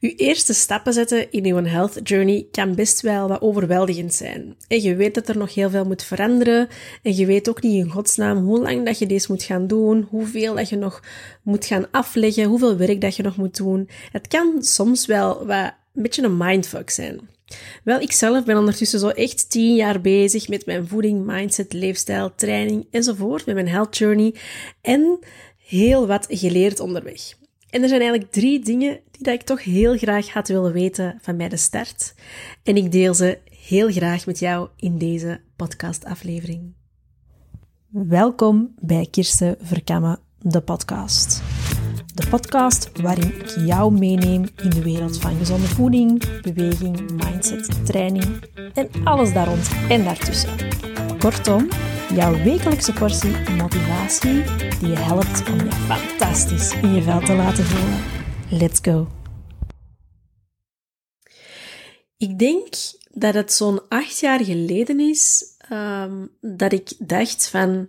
Uw eerste stappen zetten in uw health journey kan best wel wat overweldigend zijn. En je weet dat er nog heel veel moet veranderen. En je weet ook niet in godsnaam hoe lang dat je deze moet gaan doen, hoeveel dat je nog moet gaan afleggen, hoeveel werk dat je nog moet doen. Het kan soms wel wat een beetje een mindfuck zijn. Wel, ik zelf ben ondertussen zo echt tien jaar bezig met mijn voeding, mindset, leefstijl, training enzovoort, met mijn health journey en heel wat geleerd onderweg. En er zijn eigenlijk drie dingen die dat ik toch heel graag had willen weten van bij de start. En ik deel ze heel graag met jou in deze podcastaflevering. Welkom bij Kirsten Verkammen, de podcast. De podcast waarin ik jou meeneem in de wereld van gezonde voeding, beweging, mindset, training en alles daar rond en daartussen. Kortom, jouw wekelijkse portie motivatie die je helpt om je fantastisch in je vel te laten voelen. Let's go! Ik denk dat het zo'n acht jaar geleden is um, dat ik dacht van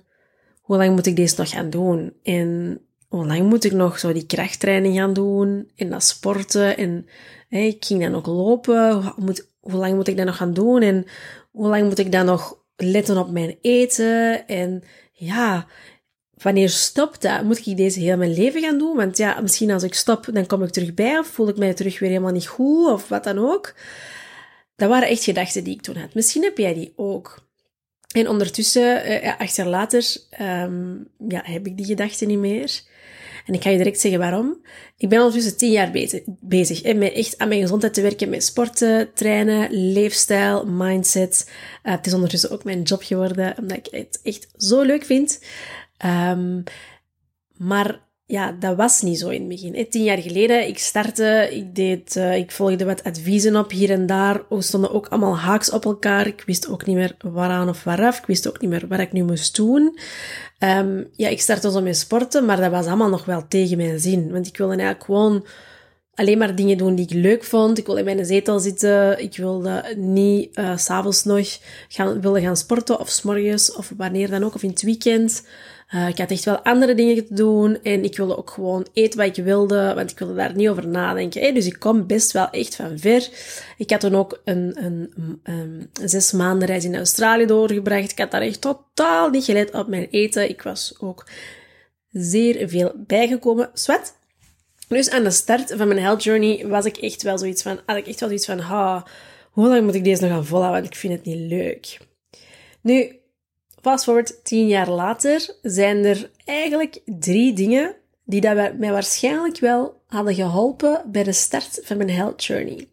hoe lang moet ik deze nog gaan doen? En hoe lang moet ik nog zo die krachttraining gaan doen en dat sporten en ik ging dan ook lopen. Hoe, moet, hoe lang moet ik dat nog gaan doen en hoe lang moet ik dan nog letten op mijn eten en ja, wanneer stopt dat? Moet ik deze heel mijn leven gaan doen? Want ja, misschien als ik stop, dan kom ik terug bij of voel ik mij terug weer helemaal niet goed of wat dan ook. Dat waren echt gedachten die ik toen had. Misschien heb jij die ook. En ondertussen, eh, acht jaar later, um, ja, heb ik die gedachten niet meer. En ik ga je direct zeggen waarom. Ik ben ondertussen tien jaar bezig, met echt aan mijn gezondheid te werken, met sporten, trainen, leefstijl, mindset. Uh, het is ondertussen ook mijn job geworden, omdat ik het echt zo leuk vind. Um, maar ja, dat was niet zo in het begin. Tien jaar geleden, ik startte, ik deed, uh, ik volgde wat adviezen op hier en daar. We stonden ook allemaal haaks op elkaar. Ik wist ook niet meer waaraan of waaraf. Ik wist ook niet meer wat ik nu moest doen. Um, ja, ik startte zo met sporten, maar dat was allemaal nog wel tegen mijn zin. Want ik wilde eigenlijk gewoon alleen maar dingen doen die ik leuk vond. Ik wilde in mijn zetel zitten. Ik wilde niet uh, s'avonds nog gaan, willen gaan sporten of s'morgens of wanneer dan ook, of in het weekend. Uh, ik had echt wel andere dingen te doen en ik wilde ook gewoon eten wat ik wilde, want ik wilde daar niet over nadenken. Dus ik kom best wel echt van ver. Ik had toen ook een, een, zes maanden reis in Australië doorgebracht. Ik had daar echt totaal niet gelet op mijn eten. Ik was ook zeer veel bijgekomen. Swat. Dus aan de start van mijn health journey was ik echt wel zoiets van, had ik echt wel zoiets van, ha, hoe lang moet ik deze nog gaan volhouden, want ik vind het niet leuk. Nu, Fast forward tien jaar later zijn er eigenlijk drie dingen die dat mij waarschijnlijk wel hadden geholpen bij de start van mijn health journey.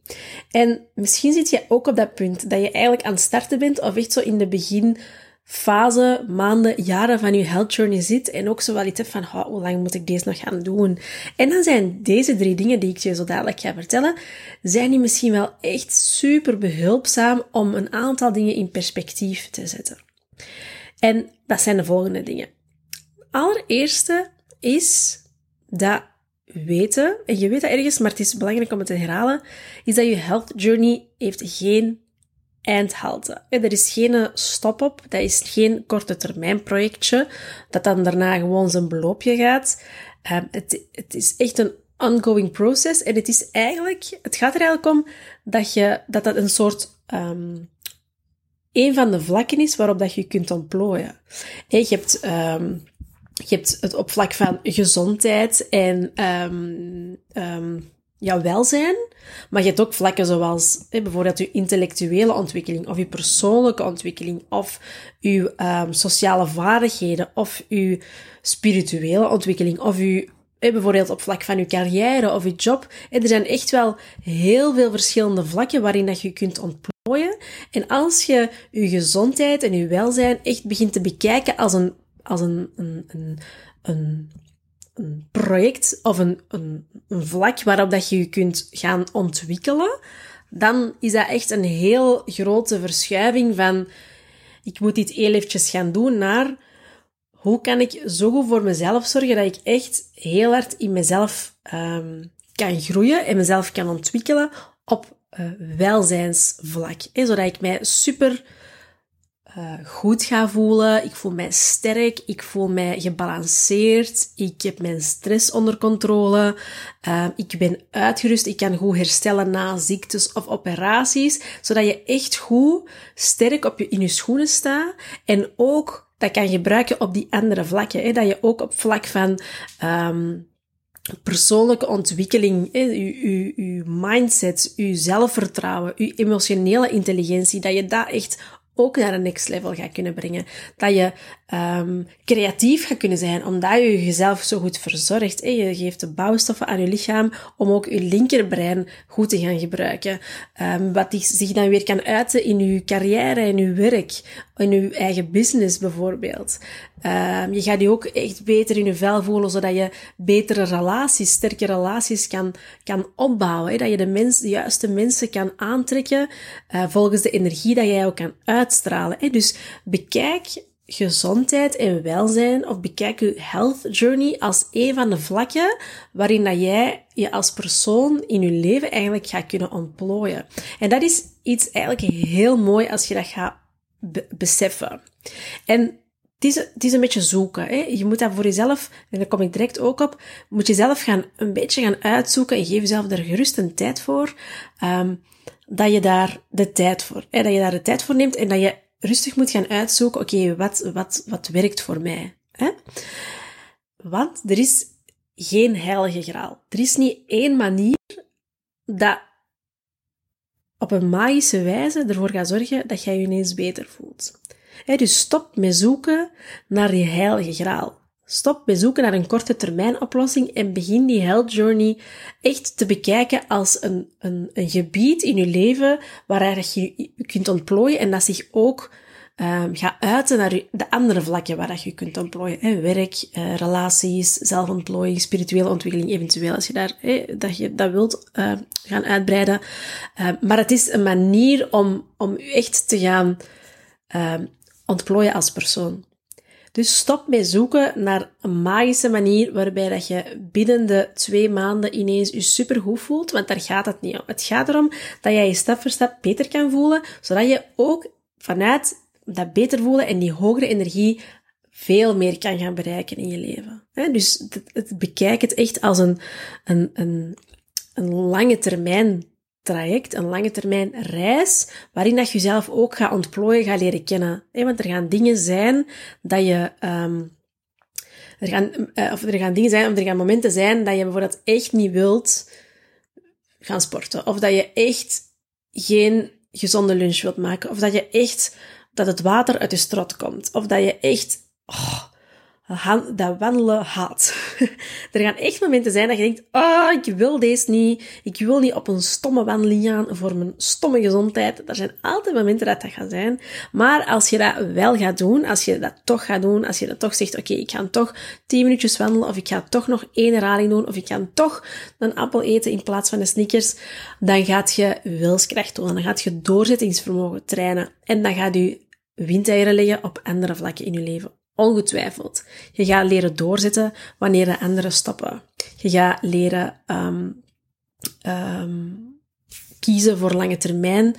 En misschien zit je ook op dat punt dat je eigenlijk aan het starten bent of echt zo in de beginfase, maanden, jaren van je health journey zit en ook zo wel iets hebt van hoe lang moet ik deze nog gaan doen? En dan zijn deze drie dingen die ik je zo dadelijk ga vertellen, zijn die misschien wel echt super behulpzaam om een aantal dingen in perspectief te zetten. En dat zijn de volgende dingen. Allereerste is dat weten, en je weet dat ergens, maar het is belangrijk om het te herhalen, is dat je health journey heeft geen eindhalte. Er is geen stop-op, dat is geen korte termijn projectje, dat dan daarna gewoon zijn beloopje gaat. Ehm, het, het is echt een ongoing process en het is eigenlijk, het gaat er eigenlijk om dat je, dat dat een soort um, een van de vlakken is waarop dat je kunt ontplooien. je, hebt, um, je hebt het op vlak van gezondheid en um, um, ja, welzijn, maar je hebt ook vlakken zoals bijvoorbeeld je intellectuele ontwikkeling of je persoonlijke ontwikkeling of je sociale vaardigheden of je spirituele ontwikkeling of je bijvoorbeeld op vlak van je carrière of je job. er zijn echt wel heel veel verschillende vlakken waarin dat je kunt ontplooien. En als je je gezondheid en je welzijn echt begint te bekijken als een, als een, een, een, een, een project of een, een, een vlak waarop dat je je kunt gaan ontwikkelen, dan is dat echt een heel grote verschuiving van ik moet dit heel eventjes gaan doen naar hoe kan ik zo goed voor mezelf zorgen dat ik echt heel hard in mezelf um, kan groeien en mezelf kan ontwikkelen op uh, welzijnsvlak. Zodat ik mij super uh, goed ga voelen. Ik voel mij sterk. Ik voel mij gebalanceerd. Ik heb mijn stress onder controle. Uh, ik ben uitgerust. Ik kan goed herstellen na ziektes of operaties. Zodat je echt goed sterk op je, in je schoenen staat. En ook dat kan gebruiken op die andere vlakken. Hè? Dat je ook op vlak van um, persoonlijke ontwikkeling, je, je, mindset, je zelfvertrouwen, je emotionele intelligentie, dat je dat echt ook naar een next level gaat kunnen brengen. Dat je um, creatief gaat kunnen zijn, omdat je jezelf zo goed verzorgt. Je geeft de bouwstoffen aan je lichaam om ook je linkerbrein goed te gaan gebruiken. Um, wat zich dan weer kan uiten in je carrière, in je werk, in je eigen business bijvoorbeeld. Um, je gaat je ook echt beter in je vel voelen, zodat je betere relaties, sterke relaties kan, kan opbouwen. Dat je de, juiste mensen kan aantrekken uh, volgens de energie dat jij ook kan uitstralen. Dus bekijk gezondheid en welzijn of bekijk je health journey als een van de vlakken waarin dat jij je als persoon in je leven eigenlijk gaat kunnen ontplooien. En dat is iets eigenlijk heel mooi als je dat gaat beseffen. En het is, een beetje zoeken. Hè? Je moet dat voor jezelf, en daar kom ik direct ook op, moet je zelf gaan, een beetje gaan uitzoeken en geef jezelf er gerust een tijd voor, um, dat je daar de tijd voor, hè? dat je daar de tijd voor neemt en dat je rustig moet gaan uitzoeken, oké, wat, wat, wat werkt voor mij? Hè? Want er is geen heilige graal. Er is niet één manier dat op een magische wijze ervoor gaat zorgen dat jij je ineens beter voelt. dus stop met zoeken naar die heilige graal. Stop met zoeken naar een korte termijn oplossing en begin die health journey echt te bekijken als een, een, een gebied in je leven waar je je kunt ontplooien en dat zich ook um, gaat uiten naar de andere vlakken waar dat je kunt ontplooien. Werk, uh, relaties, zelfontplooiing, spirituele ontwikkeling eventueel, als je daar, hè, dat je dat wilt uh, gaan uitbreiden. Uh, maar het is een manier om, om je echt te gaan ontplooien als persoon. Dus stop met zoeken naar een magische manier waarbij dat je binnen de twee maanden ineens je supergoed voelt, want daar gaat het niet om. Het gaat erom dat jij je stap voor stap beter kan voelen, zodat je ook vanuit dat beter voelen en die hogere energie veel meer kan gaan bereiken in je leven. Dus het, bekijk het echt als een, een, een, een lange termijn traject, een lange termijn reis, waarin dat je jezelf ook gaat ontplooien, gaat leren kennen. Want er gaan dingen zijn dat je, um, er gaan, uh, of er gaan dingen zijn, of er gaan momenten zijn dat je bijvoorbeeld echt niet wilt gaan sporten. Of dat je echt geen gezonde lunch wilt maken. Of dat je echt dat het water uit je strot komt. Of dat je echt oh, dat wandelen haat. er gaan echt momenten zijn dat je denkt, ah, oh, ik wil deze niet. Ik wil niet op een stomme wandeling gaan voor mijn stomme gezondheid. Er zijn altijd momenten dat dat gaat zijn. Maar als je dat wel gaat doen, als je dat toch gaat doen, als je dat toch zegt, oké, ik ga toch 10 minuutjes wandelen, of ik ga toch nog één herhaling doen, of ik ga toch een appel eten in plaats van de sneakers, dan gaat je wilskracht tonen. Dan gaat je doorzettingsvermogen trainen. En dan gaat je windeieren leggen op andere vlakken in je leven. Ongetwijfeld. Je gaat leren doorzetten wanneer de anderen stoppen. Je gaat leren um, um, kiezen voor lange termijn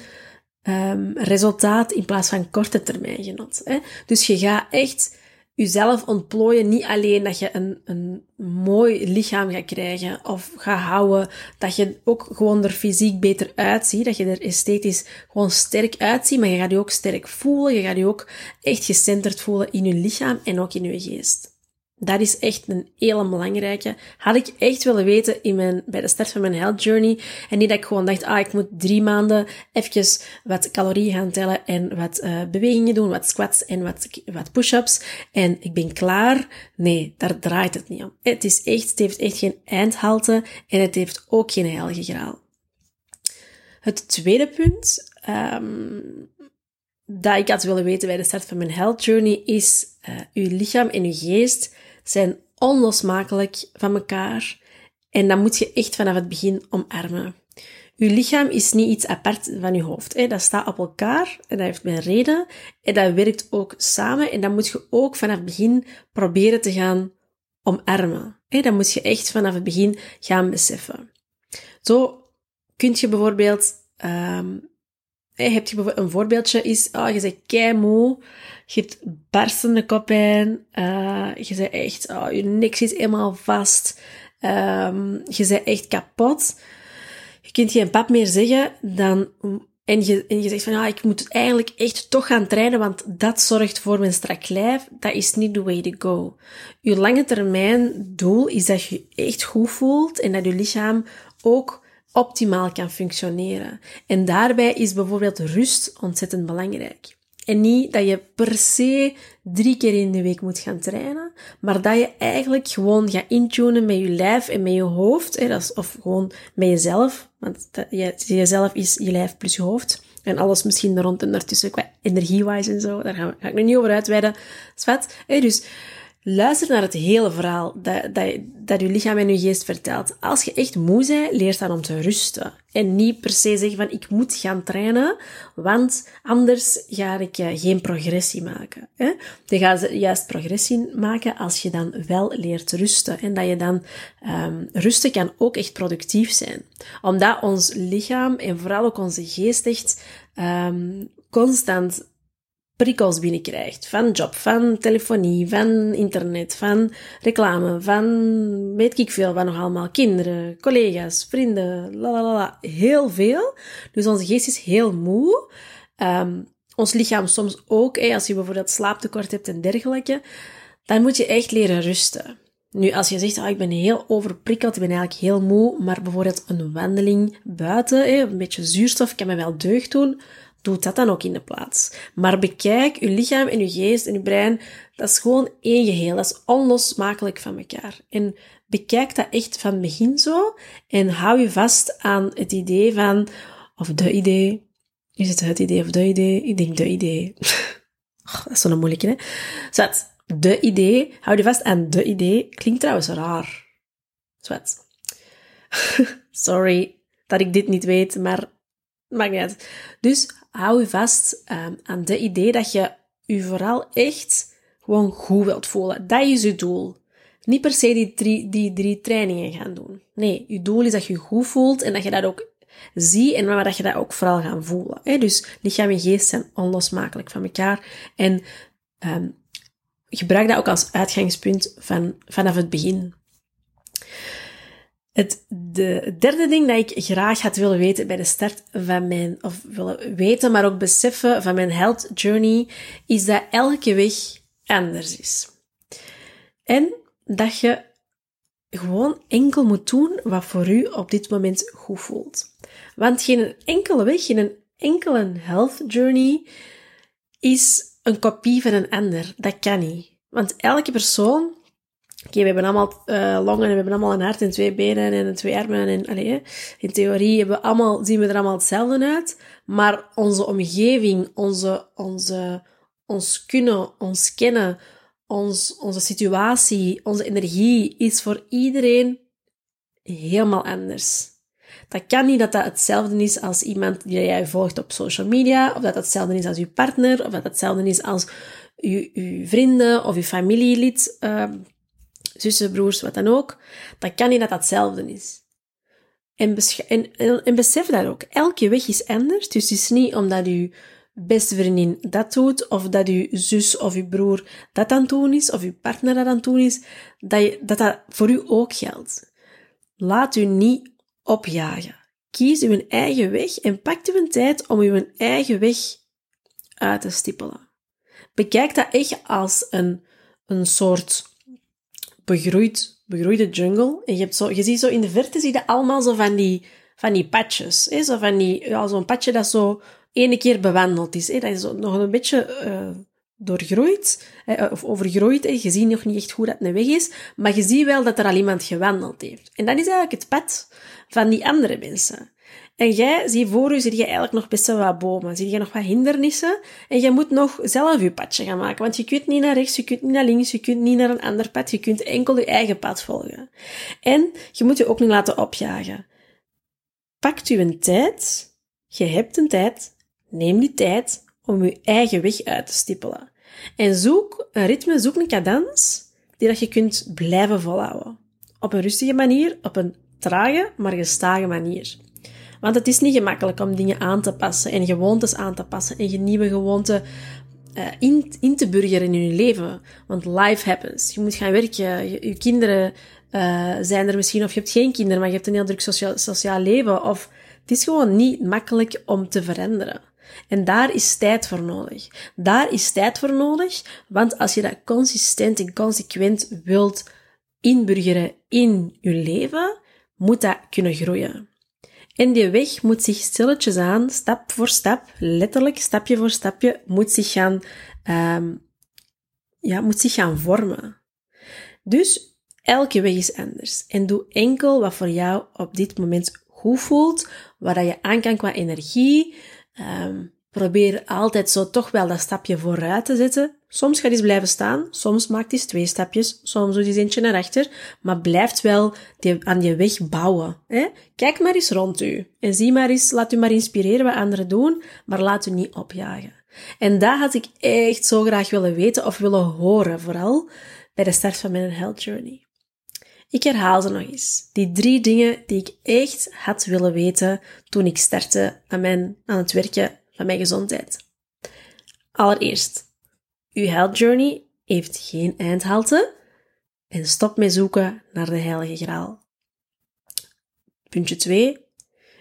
um, resultaat in plaats van korte termijn genot. Hè? Dus je gaat echt jezelf ontplooien. Niet alleen dat je een, een mooi lichaam gaat krijgen of gaat houden, dat je ook gewoon er fysiek beter uitziet, dat je er esthetisch gewoon sterk uitziet, maar je gaat je ook sterk voelen, je gaat je ook echt gecenterd voelen in je lichaam en ook in je geest. Dat is echt een hele belangrijke. Had ik echt willen weten in mijn, bij de start van mijn health journey. En niet dat ik gewoon dacht, ah, ik moet drie maanden even wat calorieën gaan tellen en wat uh, bewegingen doen, wat squats en wat, wat push-ups. En ik ben klaar. Nee, daar draait het niet om. Het is echt, het heeft echt geen eindhalte en het heeft ook geen heilige graal. Het tweede punt, um, dat ik had willen weten bij de start van mijn health journey, is uh, uw lichaam en uw geest zijn onlosmakelijk van elkaar en dat moet je echt vanaf het begin omarmen. Uw lichaam is niet iets apart van uw hoofd. Hè. Dat staat op elkaar en dat heeft een reden en dat werkt ook samen en dat moet je ook vanaf het begin proberen te gaan omarmen. Hè. Dat moet je echt vanaf het begin gaan beseffen. Zo kun je bijvoorbeeld um, heb je een voorbeeldje is, oh, je bent kei moe, je hebt barstende koppijn, uh, je bent echt, oh, je nek zit helemaal vast, um, je bent echt kapot. Je kunt geen pap meer zeggen, dan, en je, en je zegt van, ja, ik moet eigenlijk echt toch gaan trainen, want dat zorgt voor mijn strak lijf. Dat is niet the way to go. Je lange termijn doel is dat je je echt goed voelt en dat je lichaam ook optimaal kan functioneren. En daarbij is bijvoorbeeld rust ontzettend belangrijk. En niet dat je per se drie keer in de week moet gaan trainen, maar dat je eigenlijk gewoon gaat intunen met je lijf en met je hoofd, hè, of gewoon met jezelf, want jezelf is je lijf plus je hoofd. En alles misschien rond en daartussen qua energie-wise en zo, daar ga, ik nu niet over uitweiden. Zwat. Dus Luister naar het hele verhaal dat, dat, dat je lichaam en je geest vertelt. Als je echt moe bent, leer dan om te rusten. En niet per se zeggen van ik moet gaan trainen, want anders ga ik eh, geen progressie maken. Je gaat juist progressie maken als je dan wel leert rusten. En dat je dan um, rusten kan ook echt productief zijn. Omdat ons lichaam en vooral ook onze geest echt um, constant prikkels binnenkrijgt. Van job, van telefonie, van internet, van reclame, van weet ik veel, van nog allemaal kinderen, collega's, vrienden, la Heel veel. Dus onze geest is heel moe. Um, ons lichaam soms ook, als je bijvoorbeeld slaaptekort hebt en dergelijke. Dan moet je echt leren rusten. Nu, als je zegt, oh, ik ben heel overprikkeld, ik ben eigenlijk heel moe, maar bijvoorbeeld een wandeling buiten, een beetje zuurstof kan me wel deugd doen, doe dat dan ook in de plaats. Maar bekijk je lichaam en je geest en je brein, dat is gewoon één geheel. Dat is onlosmakelijk van elkaar. En bekijk dat echt van begin zo en hou je vast aan het idee van, of de idee. Is het het idee of de idee? Ik denk de idee. Oh, dat is zo'n moeilijke, hè? Zwat, de idee. Hou je vast aan de idee. Klinkt trouwens raar. Zwat. Sorry dat ik dit niet weet, maar maakt niet uit. Dus hou je vast um, aan de idee dat je je vooral echt gewoon goed wilt voelen. Dat is je doel. Niet per se die drie, die drie trainingen gaan doen. Nee, je doel is dat je goed voelt en dat je dat ook ziet en maar dat je dat ook vooral gaat voelen. Hè? Dus lichaam en geest zijn onlosmakelijk van elkaar. En um, gebruik dat ook als uitgangspunt van, vanaf het begin. Het de derde ding dat ik graag had willen weten bij de start van mijn, of willen weten, maar ook beseffen van mijn health journey, is dat elke weg anders is. En dat je gewoon enkel moet doen wat voor u op dit moment goed voelt. Want geen enkele weg, geen enkele health journey is een kopie van een ander. Dat kan niet. Want elke persoon Oké, we hebben allemaal uh, longen en we hebben allemaal een hart en twee benen en twee armen. En, allee, in theorie hebben we allemaal, zien we er allemaal hetzelfde uit. Maar onze omgeving, onze, onze, ons kunnen, ons kennen, ons, onze situatie, onze energie is voor iedereen helemaal anders. Dat kan niet dat dat hetzelfde is als iemand die jij volgt op social media, of dat hetzelfde is als je partner, of dat dat hetzelfde is als je, je vrienden of je familielid. Uh, zussen, broers, wat dan ook, dan kan niet dat hetzelfde is. En, besef dat ook. Elke weg is anders. Dus het is niet omdat je beste vriendin dat doet, of dat je zus of je broer dat aan het doen is, of je partner dat aan het doen is, dat, dat dat voor u ook geldt. Laat u niet opjagen. Kies uw eigen weg en pak uw tijd om uw eigen weg uit te stippelen. Bekijk dat echt als een, een soort begroeid, begroeide jungle. En je, hebt zo, je ziet zo in de verte zie je allemaal zo van die, van die patches. Hè? Zo van die, ja, zo'n patje dat zo ene keer bewandeld is. Hè? Dat is nog een beetje uh, doorgroeid, hè? of overgroeid. Hè? Je ziet nog niet echt hoe dat een weg is, maar je ziet wel dat er al iemand gewandeld heeft. En dat is eigenlijk het pad van die andere mensen. En jij, zie voor u, zie je eigenlijk nog best wel wat bomen. Zie je nog wat hindernissen. En je moet nog zelf je padje gaan maken. Want je kunt niet naar rechts, je kunt niet naar links, je kunt niet naar een ander pad. Je kunt enkel je eigen pad volgen. En je moet je ook niet laten opjagen. Pakt u een tijd. Je hebt een tijd. Neem die tijd om je eigen weg uit te stippelen. En zoek een ritme, zoek een cadans die dat je kunt blijven volhouden. Op een rustige manier, op een trage, maar gestage manier. Want het is niet gemakkelijk om dingen aan te passen en gewoontes aan te passen en nieuwe gewoonten uh, in, in te burgeren in je leven. Want life happens. Je moet gaan werken. Je, kinderen uh, zijn er misschien, of je hebt geen kinderen, maar je hebt een heel druk sociaal, sociaal leven. Of het is gewoon niet makkelijk om te veranderen. En daar is tijd voor nodig. Daar is tijd voor nodig, want als je dat consistent en consequent wilt inburgeren in je leven, moet dat kunnen groeien. En die weg moet zich stilletjes aan, stap voor stap, letterlijk stapje voor stapje, moet zich gaan, um, ja, moet zich gaan vormen. Dus elke weg is anders. En doe enkel wat voor jou op dit moment goed voelt, waar je aan kan qua energie, Um, probeer altijd zo toch wel dat stapje vooruit te zetten. Soms gaat eens blijven staan, soms maakt eens twee stapjes, soms doet eens eentje naar achter, maar blijft wel aan je weg bouwen. Kijk maar eens rond u en zie maar eens, laat u maar inspireren wat anderen doen, maar laat u niet opjagen. En dat had ik echt zo graag willen weten of willen horen, vooral bij de start van mijn health journey. Ik herhaal ze nog eens. Die drie dingen die ik echt had willen weten toen ik startte aan, mijn, aan het werken van mijn gezondheid. Allereerst, uw health journey heeft geen eindhalte en stop met zoeken naar de heilige graal. Puntje 2.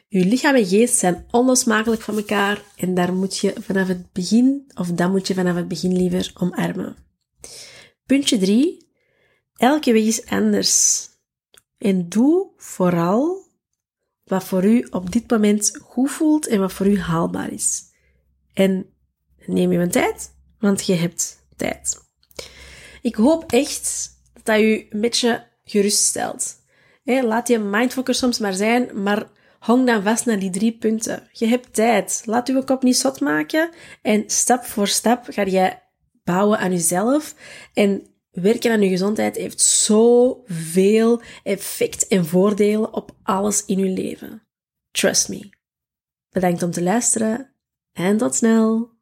Uw lichaam en geest zijn onlosmakelijk van elkaar en daar moet je vanaf het begin, of dat moet je vanaf het begin liever omarmen. Puntje 3. Elke weg is anders. En doe vooral wat voor u op dit moment goed voelt en wat voor u haalbaar is. En neem je een tijd, want je hebt tijd. Ik hoop echt dat dat u een beetje geruststelt. laat je mindfocus soms maar zijn, maar hang dan vast naar die drie punten. Je hebt tijd. Laat uw kop niet zot maken. En stap voor stap ga je bouwen aan jezelf. En werken aan je gezondheid heeft zoveel effect en voordelen op alles in je leven. Trust me. Bedankt om te luisteren en tot snel.